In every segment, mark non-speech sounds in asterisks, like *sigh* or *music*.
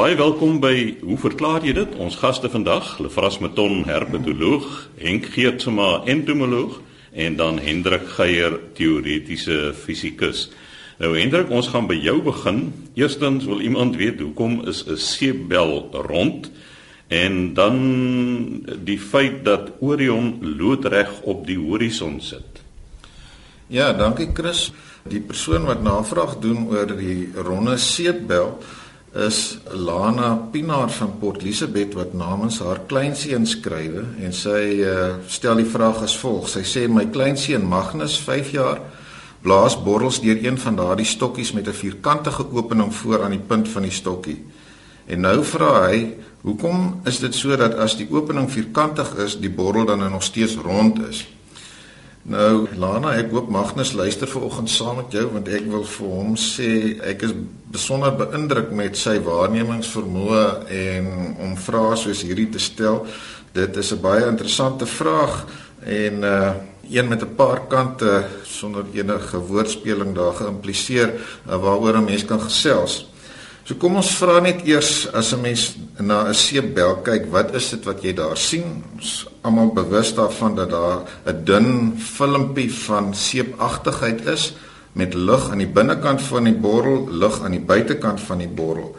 Baie welkom by Hoe verklaar jy dit? Ons gaste vandag, Lefras Meton, herpetoloog, Henk Geertsma, entomoloog en dan Hendrik Geier, teoretiese fisikus. Nou Hendrik, ons gaan by jou begin. Eerstens wil iemand weet hoekom is 'n seebel rond? En dan die feit dat Orion loodreg op die horison sit. Ja, dankie Chris. Die persoon wat navraag doen oor die ronde seebel is Lana Pinaar van Port Elizabeth wat namens haar kleinseun skrywe en sy uh, stel die vraag as volg. Sy sê my kleinseun Magnus, 5 jaar, blaas borrels deur een van daardie stokkies met 'n vierkantige opening voor aan die punt van die stokkie. En nou vra hy, hoekom is dit so dat as die opening vierkantig is, die borrel dan nog steeds rond is? Nou Lana, ek hoop Magnus luister vanoggend saam met jou want ek wil vir hom sê ek is besonder beïndruk met sy waarnemingsvermoë en om vrae soos hierdie te stel. Dit is 'n baie interessante vraag en uh een met 'n paar kante sonder enige woordspeling daar geïmpliseer uh, waaroor 'n mens kan gesels. So kom ons vra net eers as 'n mens na 'n seepbel kyk, wat is dit wat jy daar sien? Ons almal bewus daarvan dat daar 'n dun filmpie van seepagtigheid is met lug aan die binnekant van die borrel, lug aan die buitekant van die borrel.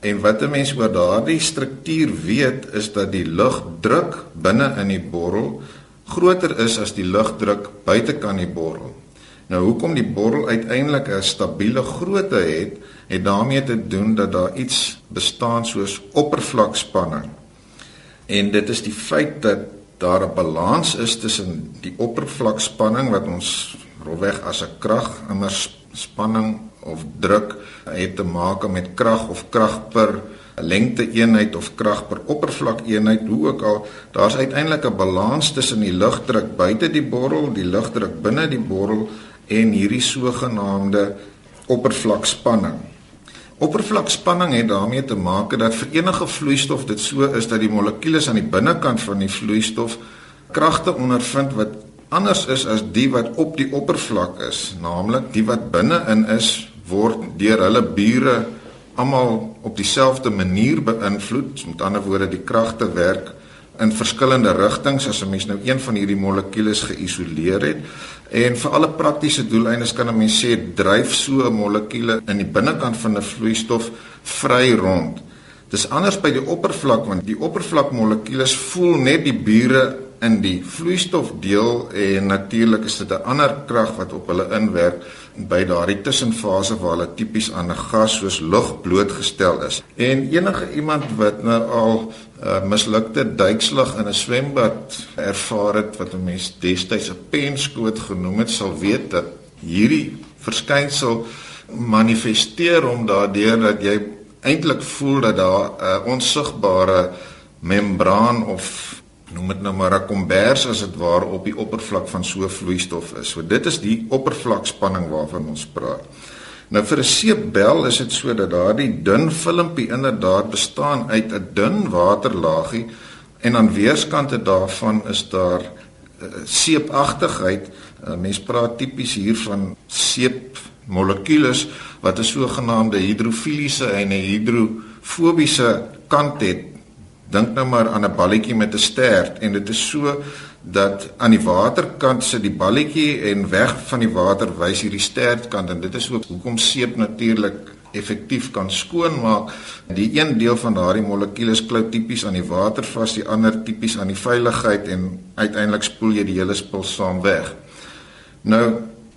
En wat 'n mens oor daardie struktuur weet is dat die lugdruk binne in die borrel groter is as die lugdruk buitekant die borrel. Nou hoekom die borrel uiteindelik 'n stabiele grootte het, het daarmee te doen dat daar iets bestaan soos oppervlakspanning. En dit is die feit dat daar 'n balans is tussen die oppervlakspanning wat ons rofweg as 'n krag immer spanning of druk het te maak met krag of krag per lengte eenheid of krag per oppervlak eenheid hoe ook al daar's uiteindelik 'n balans tussen die lugdruk buite die borrel die lugdruk binne die borrel en hierdie sogenaamde oppervlakspanning Oppervlakspanning het daarmee te maak dat vir enige vloeistof dit so is dat die molekules aan die binnekant van die vloeistof kragte ondervind wat anders is as die wat op die oppervlak is, naamlik die wat binne-in is word deur hulle bure almal op dieselfde manier beïnvloed. Met ander woorde, die kragte werk in verskillende rigtings as 'n mens nou een van hierdie molekules geïsoleer het. En vir alle praktiese doeleindes kan 'n mens sê dryf so 'n molekuule in die binnekant van 'n vloeistof vry rond. Dis anders by die oppervlak want die oppervlakmolekules voel net die bure in die vloeistofdeel en natuurlik is dit 'n ander krag wat op hulle inwerk by daardie tussenfase waar hulle tipies aan 'n gas soos lug blootgestel is. En enige iemand wat nou al uh, mislukte duikslag in 'n swembad ervaar het wat 'n mens destyds 'n penskoot genoem het, sal weet dat hierdie verskynsel manifesteer om daardeur dat jy eintlik voel dat daar 'n uh, onsigbare membraan of noem dit nou maar 'n kombers as dit ware op die oppervlak van so vloeistof is. So dit is die oppervlakspanning waarvan ons praat. Nou vir 'n seepbel is dit so dat daardie dun filmpie inderdaad bestaan uit 'n dun waterlaagie en aan weerskante daarvan is daar uh, seepagtigheid. Uh, mens praat tipies hier van seep molekules wat 'n sogenaamde hidrofiliese en 'n hidrofobiese kant het Dink nou maar aan 'n balletjie met 'n stert en dit is so dat aan die waterkant sit die balletjie en weg van die water wys hierdie stertkant en dit is ook hoekom seep natuurlik effektief kan skoonmaak. Die een deel van daardie molekules klou tipies aan die water vas, die ander tipies aan die veiligheid en uiteindelik spoel jy die hele spul saam weg. Nou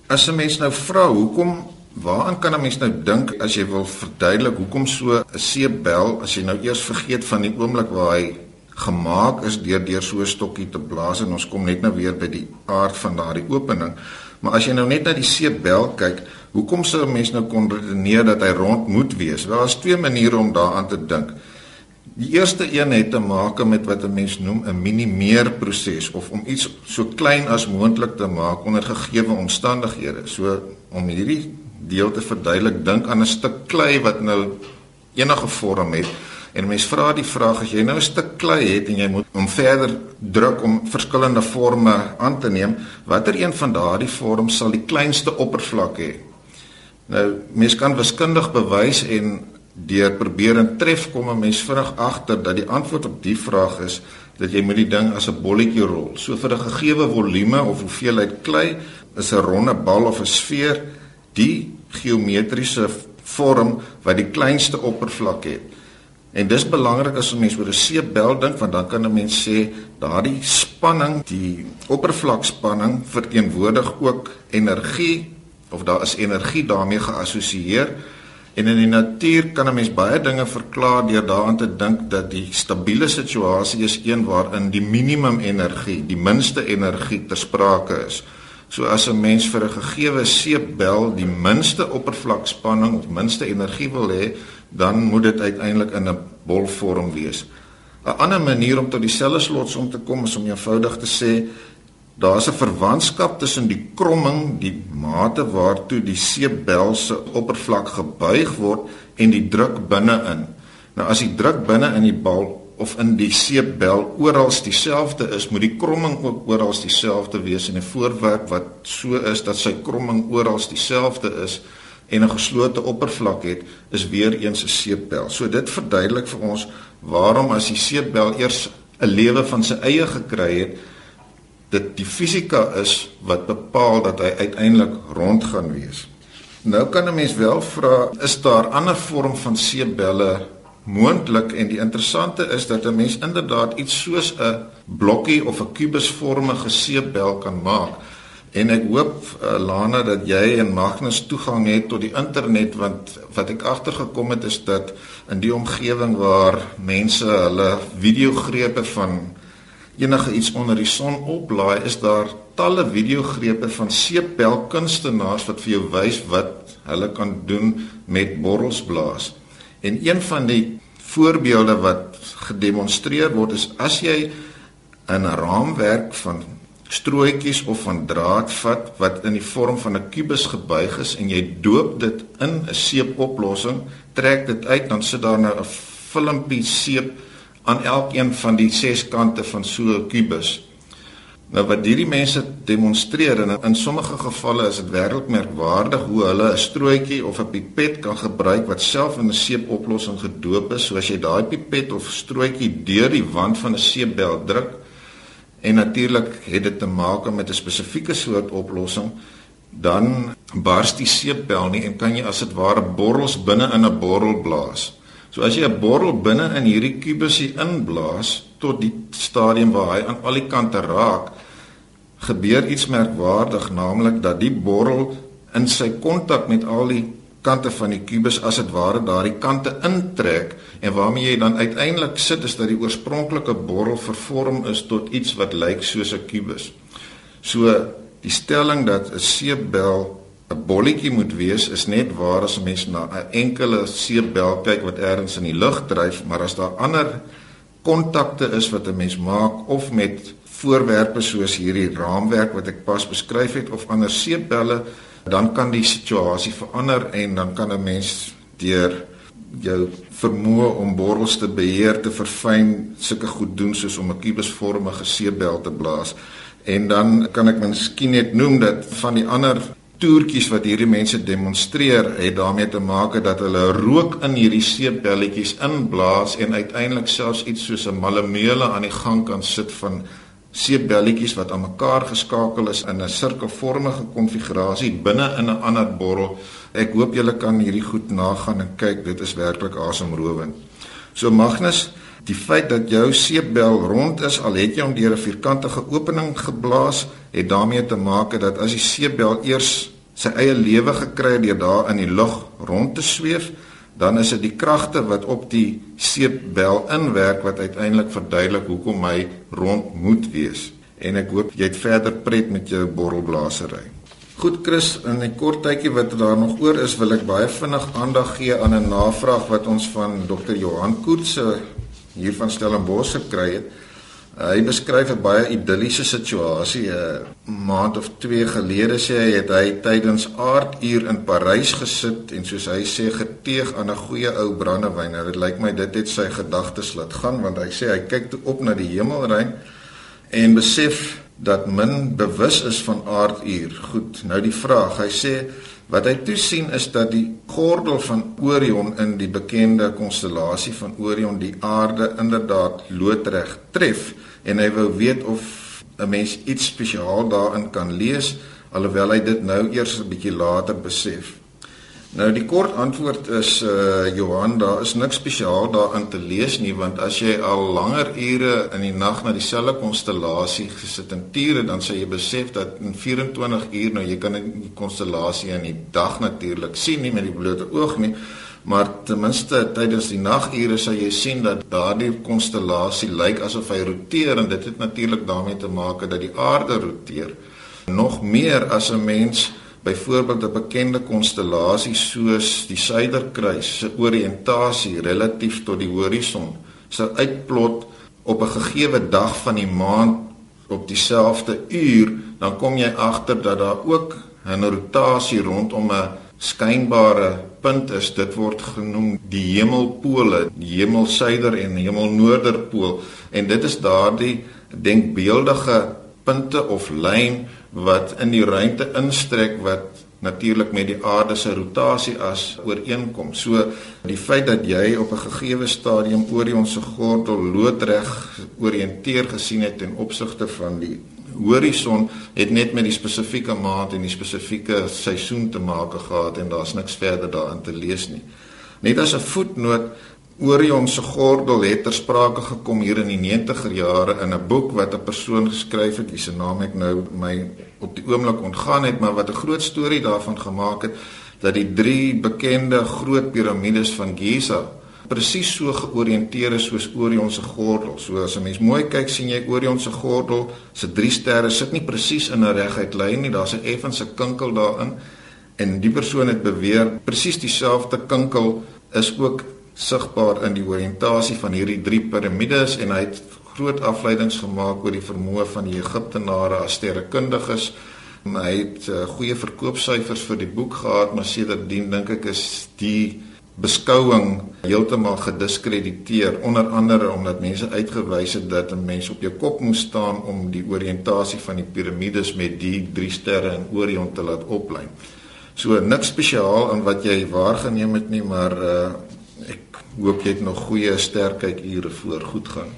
as 'n mens nou vra hoekom Waaraan kan 'n mens nou dink as jy wil verduidelik hoekom so 'n seepbel as jy nou eers vergeet van die oomblik waar hy gemaak is deur deur so 'n stokkie te blaas en ons kom net nou weer by die aard van daardie opening. Maar as jy nou net na die seepbel kyk, hoekom sou 'n mens nou kon redeneer dat hy rond moet wees? Wel, daar's twee maniere om daaraan te dink. Die eerste een het te maak met wat 'n mens noem 'n minimeer proses of om iets so klein as moontlik te maak onder gegee omstandighede. So om hierdie deel te verduidelik, dink aan 'n stuk klei wat nou enige vorm het. En mens vra die vraag as jy nou 'n stuk klei het en jy moet hom verder druk om verskillende forme aan te neem, watter een van daardie vorms sal die kleinste oppervlak hê? Nou, mens kan wiskundig bewys en deur probeer en tref kom 'n mens vinnig agter dat die antwoord op die vraag is dat jy moet die ding as 'n bolletjie rol. So vir 'n gegeewe volume of hoeveelheid klei is 'n ronde bal of 'n sfeer die geometriese vorm wat die kleinste oppervlak het. En dis belangrik as 'n mens oor 'n seepbel dink want dan kan 'n mens sê daardie spanning, die oppervlakspanning verteenwoordig ook energie of daar is energie daarmee geassosieer. En in die natuur kan 'n mens baie dinge verklaar deur daaraan te dink dat die stabiele situasie is een waarin die minimum energie, die minste energie ter sprake is. So as 'n mens vir 'n gegeewe seepbel die minste oppervlakspanning of minste energie wil hê, dan moet dit uiteindelik in 'n bolvorm wees. 'n Ander manier om tot dieselfde slotsom te kom is om eenvoudig te sê Daar's 'n verwantskap tussen die kromming, die mate waartoe die seepbel se oppervlak gebuig word en die druk binne-in. Nou as die druk binne in die bal of in die seepbel oral dieselfde is, moet die kromming ook oral dieselfde wees en 'n voorwerp wat so is dat sy kromming oral dieselfde is en 'n geslote oppervlak het, is weer eens 'n seepbel. So dit verduidelik vir ons waarom as die seepbel eers 'n lewe van sy eie gekry het, dit die fisika is wat bepaal dat hy uiteindelik rond gaan wees. Nou kan 'n mens wel vra, is daar ander vorm van seebelle moontlik en die interessante is dat 'n mens inderdaad iets soos 'n blokkie of 'n kubusvormige seebel kan maak. En ek hoop uh, Lana dat jy en Magnus toegang het tot die internet want wat ek agtergekom het is dat in die omgewing waar mense hulle videogrepe van enige iets onder die son oplaai, is daar talle videogrepe van seepbelkunstenaars wat vir jou wys wat hulle kan doen met borrelsblaas. En een van die voorbeelde wat gedemonstreer word is as jy 'n raamwerk van strooitjies of van draad vat wat in die vorm van 'n kubus gebuig is en jy doop dit in 'n seepoplossing, trek dit uit dan sit daar nou 'n filmpie seep aan elkeen van die ses kante van so 'n kubus. Nou wat hierdie mense demonstreer en in sommige gevalle is dit werklik merkwaardig hoe hulle 'n strootjie of 'n pipet kan gebruik wat self in 'n seepoplossing gedoop is. So as jy daai pipet of strootjie deur die wand van 'n seepbel druk en natuurlik het dit te maak met 'n spesifieke soort oplossing, dan bars die seepbel nie en kan jy as dit ware borrels binne in 'n borrel blaas. So as jy 'n borrel binne in hierdie kubusie inblaas tot die stadium waar hy aan al die kante raak, gebeur iets merkwaardig, naamlik dat die borrel in sy kontak met al die kante van die kubus as dit ware daardie kante intrek en waarmee jy dan uiteindelik sit is dat die oorspronklike borrel vervorm is tot iets wat lyk soos 'n kubus. So die stelling dat 'n seepbel 'n bolletjie moet wees is net waar as 'n mens na 'n enkele seepbel kyk wat ergens in die lug dryf, maar as daar ander kontakte is wat 'n mens maak of met voorwerpe soos hierdie raamwerk wat ek pas beskryf het of ander seepbelle, dan kan die situasie verander en dan kan 'n mens deur jou vermoë om borrels te beheer te verfyn sulke goed doen soos om 'n kubusvormige seepbel te blaas. En dan kan ek miskien net noem dat van die ander toertjies wat hierdie mense demonstreer het daarmee te maak dat hulle rook in hierdie seepbelletjies inblaas en uiteindelik selfs iets soos 'n malameule aan die gang kan sit van seepbelletjies wat aan mekaar geskakel is in 'n sirkelvormige konfigurasie binne in 'n ander borrel. Ek hoop julle kan hierdie goed nagaan en kyk, dit is werklik asemrowend. So Magnus, die feit dat jou seepbel rond is al het jy hom deur 'n vierkantige opening geblaas, het daarmee te maak dat as die seepbel eers sy eie lewe gekry het deur daar in die lug rond te sweef, dan is dit die kragte wat op die seepbel inwerk wat uiteindelik verduidelik hoekom hy rond moet wees. En ek hoop jy het verder pret met jou borrelblasery. Goed Chris, in 'n kort tydjie wat daar nog oor is, wil ek baie vinnig aandag gee aan 'n navraag wat ons van Dr. Johan Koets se hier van Stellenbosch gekry het. Uh, hy beskryf 'n baie idilliese situasie 'n uh, maand of 2 gelede sê hy het hy tydens aarduur in Parys gesit en soos hy sê geteeg aan 'n goeie ou brandewyn. Nou dit lyk my dit het sy gedagtes laat gaan want hy sê hy kyk op na die hemelruim en besef dat min bewus is van aarduur. Goed, nou die vraag. Hy sê Wat hy toe sien is dat die gordel van Orion in die bekende konstellasie van Orion die aarde inderdaad loodreg tref en hy wou weet of 'n mens iets spesiaal daarin kan lees alhoewel hy dit nou eers 'n bietjie later besef. Nou die kort antwoord is uh Johan, daar is niks spesiaal daarin te lees nie want as jy al langer ure in die nag na dieselfde konstellasie gesit en tiere dan sal jy besef dat in 24 uur nou jy kan die konstellasie in die dag natuurlik sien nie met die blote oog nie, maar ten minste tydens die nagure sal jy sien dat daardie konstellasie lyk asof hy roteer en dit het natuurlik daarmee te maak dat die aarde roteer. Nog meer as 'n mens byvoorbeeld 'n bekende konstellasie soos die Suiderkruis se oriëntasie relatief tot die horison sou uitplot op 'n gegeewe dag van die maand op dieselfde uur, dan kom jy agter dat daar ook 'n rotasie rondom 'n skynbare punt is. Dit word genoem die hemelpole, die hemelsuider en hemelnoorderpool en dit is daardie denkbeeldige punte of lyn wat in die ruimte instrek wat natuurlik met die aarde se rotasie as ooreenkom. So die feit dat jy op 'n gegeewe stadium Orion se gordel loodreg oriënteer gesien het ten opsigte van die horison het net met die spesifieke maand en die spesifieke seisoen te maak gehad en daar's niks verder daarin te lees nie. Net as 'n voetnoot Orion se gordel het ter sprake gekom hier in die 90er jare in 'n boek wat 'n persoon geskryf het wie se naam ek nou my op die oomblik ontgaan het maar wat 'n groot storie daarvan gemaak het dat die drie bekende groot piramides van Giza presies so georiënteer is soos Orion se gordel. So as 'n mens mooi kyk sien jy Orion se gordel se drie sterre sit nie presies in 'n reguit lyn nie, daar's 'n effense kinkel daarin en die persoon het beweer presies dieselfde kinkel is ook sigbaar in die oriëntasie van hierdie drie piramides en hy het groot afleidings gemaak oor die vermoë van die Egiptenare as sterrekundiges. Hy het uh, goeie verkoopsyfers vir die boek gehad, maar sedertdien dink ek is die beskouing heeltemal gediskrediteer onder andere omdat mense uitgewys het dat 'n mens op jou kop moet staan om die oriëntasie van die piramides met die drie sterre in Orion te laat oplyn. So niks spesiaal aan wat jy waargeneem het nie, maar uh, hoop jy het nog goeie sterkheid ure voor goed gaan.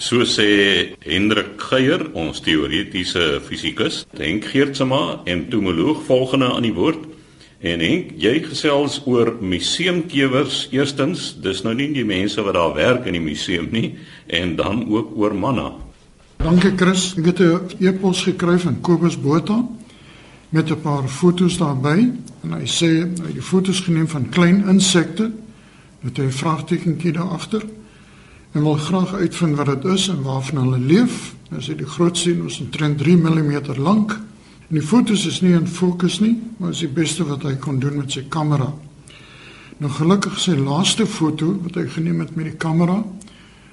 So sê Hendrik Geier, ons teoretiese fisikus, Henk Geertsma en toemoloog volgende aan die woord. En Henk, jy gesels oor museumkewers eerstens, dis nou nie die mense wat daar werk in die museum nie en dan ook oor manna. Dankie Chris, ek het 'n e-pos gekry van Kobus Botha met 'n paar fotos daarbey en hy sê hy het die fotos geneem van klein insekte met 'n vraagtekentjie daar agter en wil graag uitvind wat dit is en waarvan hulle leef. As jy die groot sien, is omtrent 3 mm lank. En die fotos is nie in fokus nie, maar is die beste wat hy kon doen met sy kamera. Nou gelukkig sy laaste foto wat hy geneem het met die kamera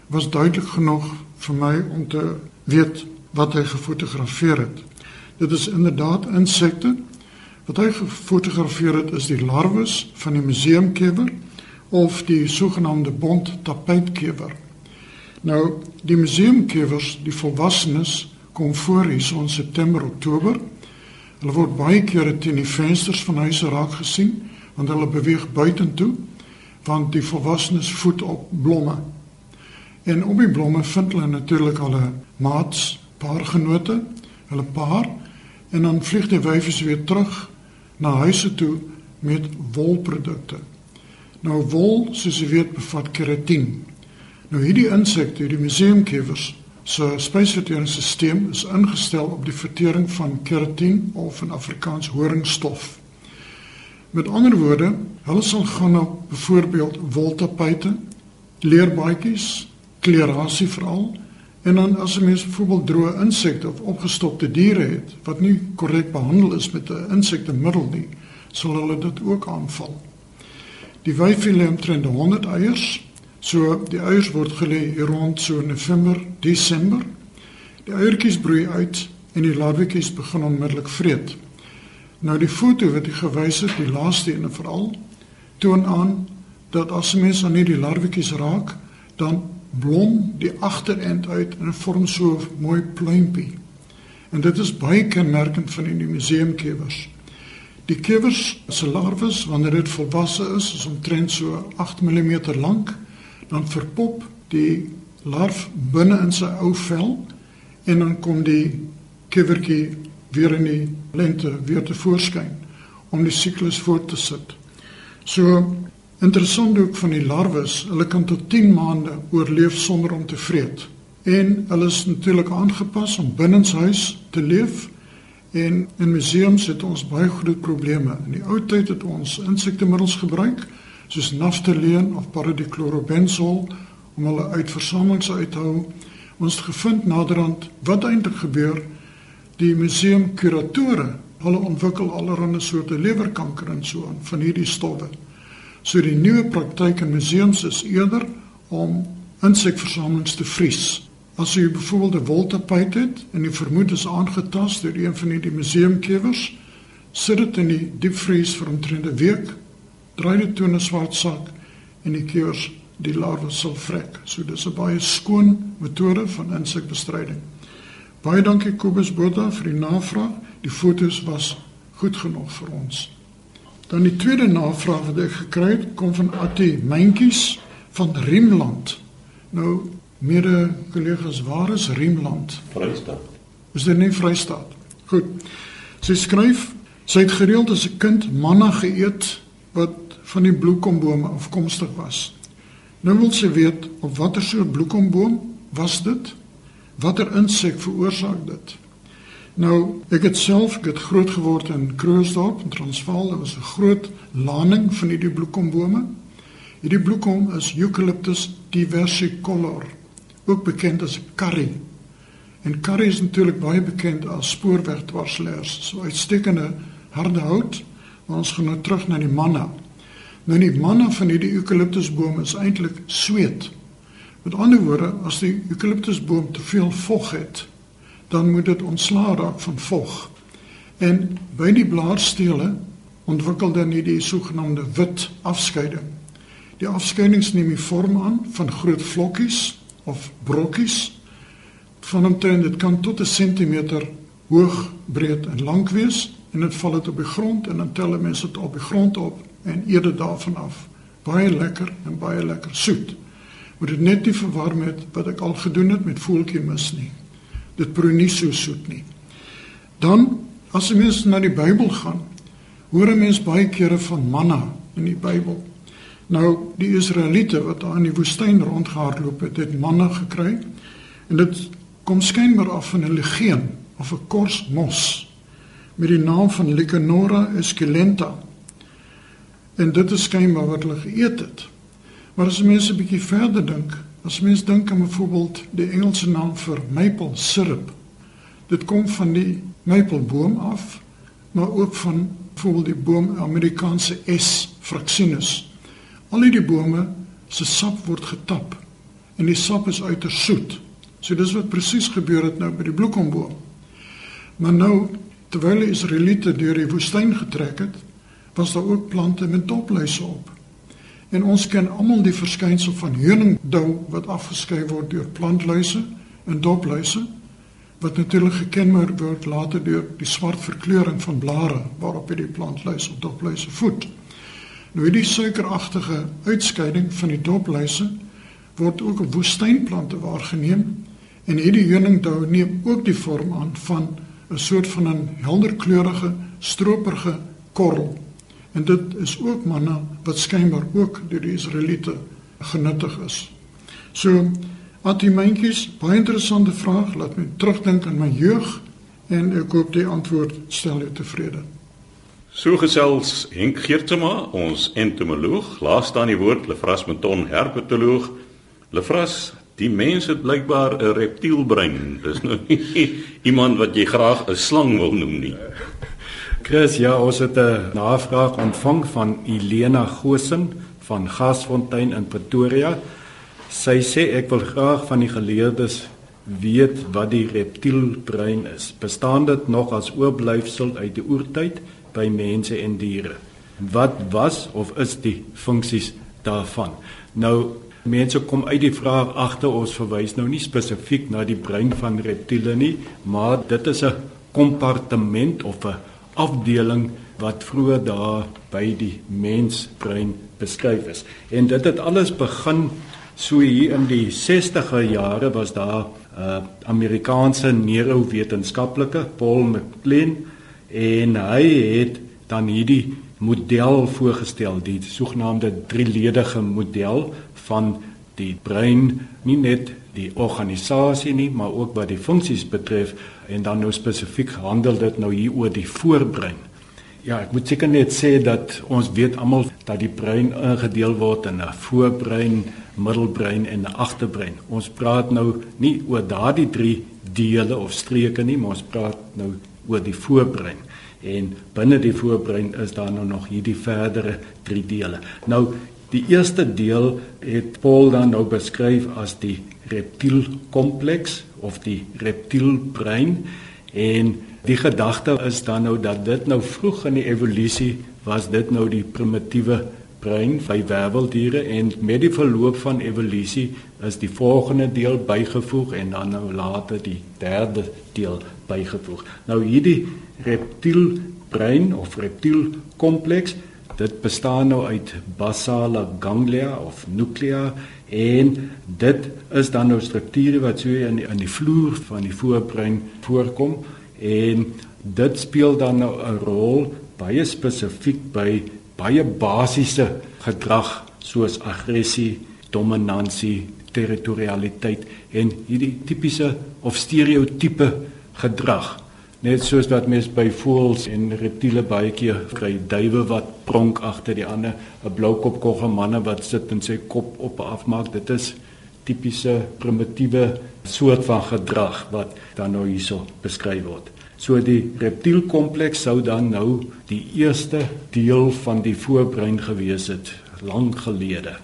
was duidelik genoeg vir my om te weet wat hy gefotografeer het. Dit is inderdaad insekte. Wat hy gefotografeer het is die larwes van die museumkewer of die sogenaamde bont tapuitkewer. Nou die museumkewers, die volwassenes kom voor hier so in September, Oktober. Hulle word baie kere teen die vensters van huise raak gesien want hulle beweeg buitentoe want die volwassenes voed op blomme. En op die blomme vind hulle natuurlik 'n maats, paargenote, hulle paar en dan vlieg die wyfies weer terug na huise toe met wolprodukte. Nou wol, soos jy weet, bevat keratin. Nou hierdie insekte, die museumkewers, se spysverteringsstelsel is ingestel op die vertering van keratin of in Afrikaans horingstof. Met ander woorde, hulle sal gaan op byvoorbeeld woltapuite, leerbaadjies, klerasie veral en dan as 'n mens byvoorbeeld droë insekte of opgestopte diere het wat nie korrek behandel is met 'n insektemiddel nie, sal hulle dit ook aanval. Die wyfie lê omtrent 100 eiers. So die eiers word gelê rond so November, Desember. Die eiertjies broei uit en die larwetjies begin onmiddellik vreet. Nou die foto wat ek gewys het, die laaste een veral, toon aan dat as mens aan hierdie larwetjies raak, dan blom die agterend uit en vorm so 'n mooi pluimpie. En dit is baie kenmerkend van die museumkewers. Die kewers se larwes wanneer dit volwasse is, is omtrent so 8 mm lank, dan verpop die larf binne in sy ou vel en dan kom die kewertjie weer in die lente weer te voorskyn om die siklus voort te sit. So interessant ook van die larwes, hulle kan tot 10 maande oorleef sonder om te vreet. En hulle is natuurlik aangepas om binnenshuis te leef En in museums het ons baie groot probleme. In die ou tyd het ons insektemiddels gebruik soos naftaleen of paradiclorobenzol om hulle uit versamelings uit te hou. Ons het gevind naderhand wat eintlik gebeur. Die museumkuratore, hulle ontwikkel allerlei soorte lewerkanker en so aan van hierdie stowwe. So die nuwe praktyk in museums is eerder om insekversamelings te vries. As jy byvoorbeeld 'n woltepyt het en jy vermoed is aangetast deur een van die museumkewers, sit dit in die diepvries vir omtrent 'n week, draai dit toe in 'n swart sak en die kewers die larwe sal vrek. So dis 'n baie skoon metode van insekbestryding. Baie dankie Kobus Botha vir die navraag. Die fotos was goed genoeg vir ons. Dan die tweede navraag wat ek gekry het, kom van Attie Mentjies van Riemland. Nou Mede kollegas, waar is Riemland? Vrystaat. Is dit nie Vrystaat? Goed. Sy skryf, sy het gereeld as 'n kind manna geëet wat van die bloekombome afkomstig was. Nou wil sy weet op watter soort bloekomboom was dit? Watter insek veroorsaak dit? Nou, ek het self get groot geword in Kroosdorp in Transvaal. Daar was 'n groot laning van hierdie bloekombome. Hierdie bloekom is Eucalyptus diversicolor ook bekend as curry. En curry is natuurlik baie bekend as spoorwegdwarsleers, so uitstekende harde hout. Maar ons gaan nou terug na die manna. Nou die manna van hierdie eukaliptusboom is eintlik sweet. Met ander woorde, as die eukaliptusboom te veel vog het, dan moet dit ontslaa raak van vog. En by die blaarstele ontwikkel dan hierdie sogenaamde wit afskeiding. Die afskeidings neem die vorm aan van groot vlokkies of brokkies van omtrent dit kan tot 'n sentimeter hoog, breed en lank wees en dit val dit op die grond en dan tel mense dit op die grond op en eet dit daarvan af. Baie lekker en baie lekker soet. Moet dit net nie verwar met wat ek al gedoen het met voeltjie mis nie. Dit proe nie so soet nie. Dan as jy mens na die Bybel gaan, hoor 'n mens baie kere van manna in die Bybel. Nou die Israeliete wat daar in die woestyn rondgehardloop het, het manna gekry en dit kom skynbaar af van 'n legeen of 'n kors mos met die naam van Lycanora esculenta. En dit is skynbaar wat hulle geëet het. Maar as mense 'n bietjie verder dink, as mense dink aan byvoorbeeld die Engelse naam vir maple syrup, dit kom van die mapleboom af, maar ook van byvoorbeeld die boom Amerikaanse S fraxinus Al die bome se sap word getap en die sap is uiters soet. So dis wat presies gebeur het nou by die bloekomboom. Maar nou terwyl die Israeliete deur die woestyn getrek het, was daar ook plante met dopluise op. En ons ken almal die verskynsel van honingdou wat afgeskei word deur plantluise en dopluise wat natuurlik gekenmerk word later deur die swart verkleuring van blare waarop hierdie plantluise of dopluise voed. Nou hierdie suikeragtige uitskeiding van die dopluise word ook op woestynplante waargeneem en hierdie honingdou neem ook die vorm aan van 'n soort van 'n helderkleurige stroperige korrel. En dit is ook manna wat skynbaar ook deur die Israeliete genuttig is. So Atimentjies, baie interessante vraag, laat my terugdink aan my jeug en ek hoop die antwoord stel jou tevrede. So gesels Henk Geertsma, ons entomoloog, laas staan die woord Lefras Meton, herpetoloog. Lefras, die mens het blykbaar 'n reptielbrein. Dis nou nie *laughs* iemand wat jy graag 'n slang wil noem nie. Chris, ja, ons het 'n navraag ontvang van Elena Gosen van Gasfontein in Pretoria. Sy sê ek wil graag van die geleerdes weet wat die reptielbrein is. Bestaan dit nog as oorblyfsel uit die oertyd? By mense en diere. Wat was of is die funksies daarvan? Nou mense kom uit die vraag agter ons verwys nou nie spesifiek na die brein van reptiele nie, maar dit is 'n kompartement of 'n afdeling wat vroeër daar by die mensbrein beskryf is. En dit het alles begin so hier in die 60er jare was daar 'n uh, Amerikaanse neurowetenskaplike Paul MacLean en hy het dan hierdie model voorgestel, die sogenaamde drieledige model van die brein, nie net die organisasie nie, maar ook wat die funksies betref en dan nou spesifiek handel dit nou hier oor die voorbrein. Ja, ek moet seker net sê dat ons weet almal dat die brein ingedeel word in 'n voorbrein, middelbrein en 'n agterbrein. Ons praat nou nie oor daardie drie dele of streke nie, maar ons praat nou oor die voorbrein. En binne die voorbrein is daar nou nog hierdie verdere drie dele. Nou die eerste deel het Paul dan nou beskryf as die reptielkompleks of die reptielbrein en die gedagte is dan nou dat dit nou vroeg in die evolusie was dit nou die primitiewe brein by werveldiere en met die verloop van evolusie is die volgende deel bygevoeg en dan nou later die derde deel bygevoeg. Nou hierdie reptielbrein of reptielkompleks dit bestaan nou uit basale ganglia of nuclea en dit is dan nou strukture wat so in die, in die vloer van die voorbrein voorkom en dit speel dan nou 'n rol baie spesifiek by baie basiese gedrag soos aggressie, dominansie, territorialiteit en hierdie tipiese of stereotipe gedrag. Net soos wat mens by voëls en reptiele baie keer kry duwe wat pronk agter die ander 'n bloukop koggemanne wat sit en sy kop op afmaak dit is tipiese primitiewe soort van gedrag wat dan nou hierso beskryf word so die reptielkompleks sou dan nou die eerste deel van die voorbrein gewees het lank gelede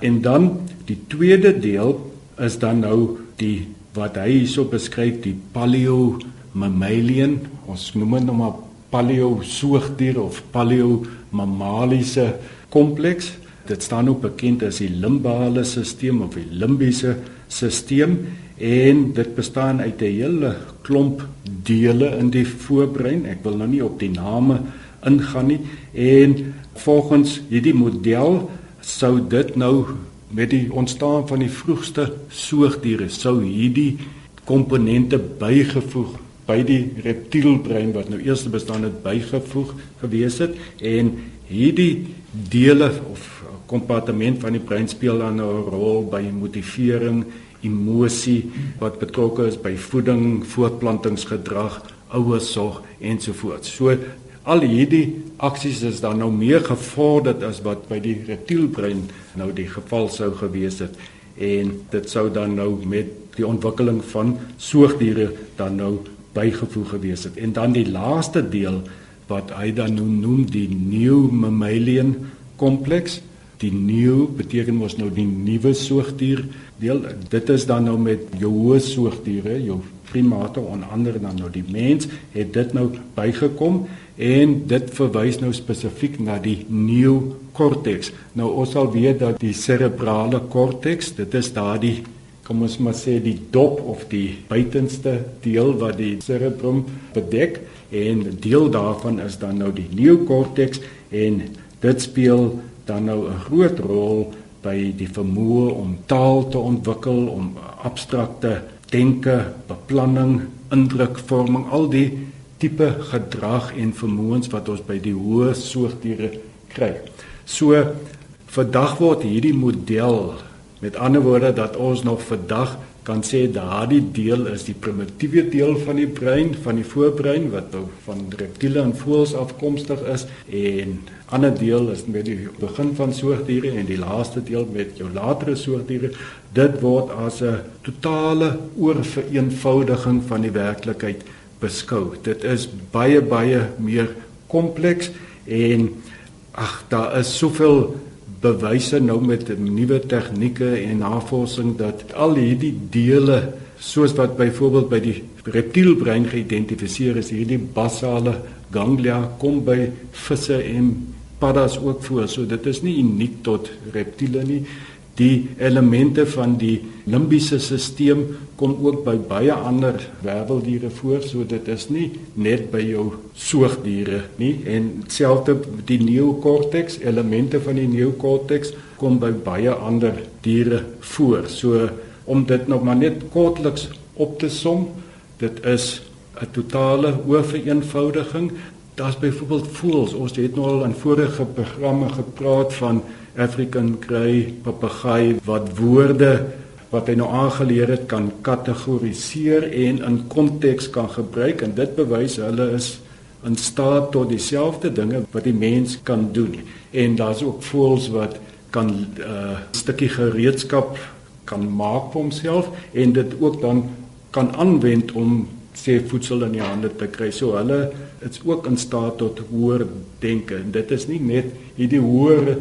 en dan die tweede deel is dan nou die wat hy hierso beskryf die paleo mammalian, ons noem dit nou maar paleo soogdier of paleo mammaliese kompleks. Dit staan ook bekend as die limbale stelsel of die limbiese stelsel en dit bestaan uit 'n hele klomp dele in die voorbrein. Ek wil nou nie op die name ingaan nie en volgens hierdie model sou dit nou met die ontstaan van die vroegste soogdiere sou hierdie komponente bygevoeg by die reptielbrein wat nou eers bestaan het bygevoeg gewees het en hierdie dele of kompartement van die brein speel dan 'n rol by motivering, emosie wat betrokke is by voeding, voortplantingsgedrag, ouersorg ensovoorts. So al hierdie aksies is dan nou meer gevorderd as wat by die reptielbrein nou die geval sou gewees het en dit sou dan nou met die ontwikkeling van soogdiere dan nou bygevoeg gewees het. En dan die laaste deel wat hy dan noem die new mammalian kompleks. Die new beteken mos nou die nuwe soogdier deel. Dit is dan nou met jou hoë soogdiere, jou primate onder andere dan nou die mens het dit nou bygekom en dit verwys nou spesifiek na die neokorteks. Nou ons sal weet dat die serebrale korteks, dit is daardie kom ons maar sê die dop of die buitenste deel wat die cerebrum bedek en deel daarvan is dan nou die neokorteks en dit speel dan nou 'n groot rol by die vermoë om taal te ontwikkel, om abstrakte denke, beplanning, indrukvorming, al die tipe gedrag en vermoëns wat ons by die hoë soogdiere kry. So vandag word hierdie model Met ander woorde dat ons nog vandag kan sê daardie deel is die primitiewe deel van die brein van die voorbrein wat nou van reptiele en voëls afkomstig is. En ander deel is met die begin van soogdiere en die laaste deel met jou latere soogdiere. Dit word as 'n totale oorvereenvoudiging van die werklikheid beskou. Dit is baie baie meer kompleks en ag daar is soveel bewyse nou met nuwe tegnieke en navorsing dat al hierdie dele soos wat byvoorbeeld by die reptielbrein geïdentifiseer is hierdie basale ganglia kom by visse en paddas ook voor. So dit is nie uniek tot reptiele nie die elemente van die limbiese stelsel kom ook by baie ander werveldiere voor, so dit is nie net by jou soogdiere nie en selfs die neokorteks, elemente van die neokorteks kom by baie ander diere voor. So om dit nog maar net kortliks op te som, dit is 'n totale oorvereenvoudiging. Daar's byvoorbeeld voels. Ons het nou al in vorige programme gepraat van African grey papegaai wat woorde wat hy nou aangeleer het kan kategoriseer en in konteks kan gebruik en dit bewys hulle is in staat tot dieselfde dinge wat die mens kan doen. En daar's ook voels wat kan 'n uh, stukkie gereedskap kan maak vir homself en dit ook dan kan aanwend om sê voedsel in die hande te kry. So hulle is ook in staat tot hoër denke. En dit is nie net hierdie hoër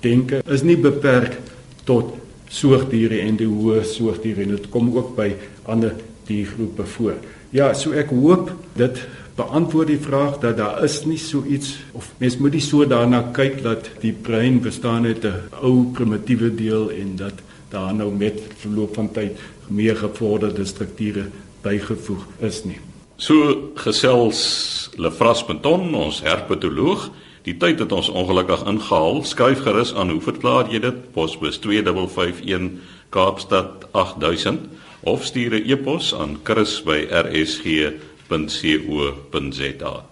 denke is nie beperk tot soogdiere en die hoë soogdiere. Dit kom ook by ander diergroepe voor. Ja, so ek hoop dit beantwoord die vraag dat daar is nie so iets of mens moet nie so daarna kyk dat die brein bestaan uit 'n ou primitiewe deel en dat daar nou met verloop van tyd meer gevorderde strukture bygevoeg is nie. So gesels Lefras Penton, ons herpetoloog, die tyd het ons ongelukkig ingehaal. Skuif gerus aan, hoe verklaar jy dit? Posbus 2551 Kaapstad 8000 of stuur 'n e-pos aan chris@rsg.co.za.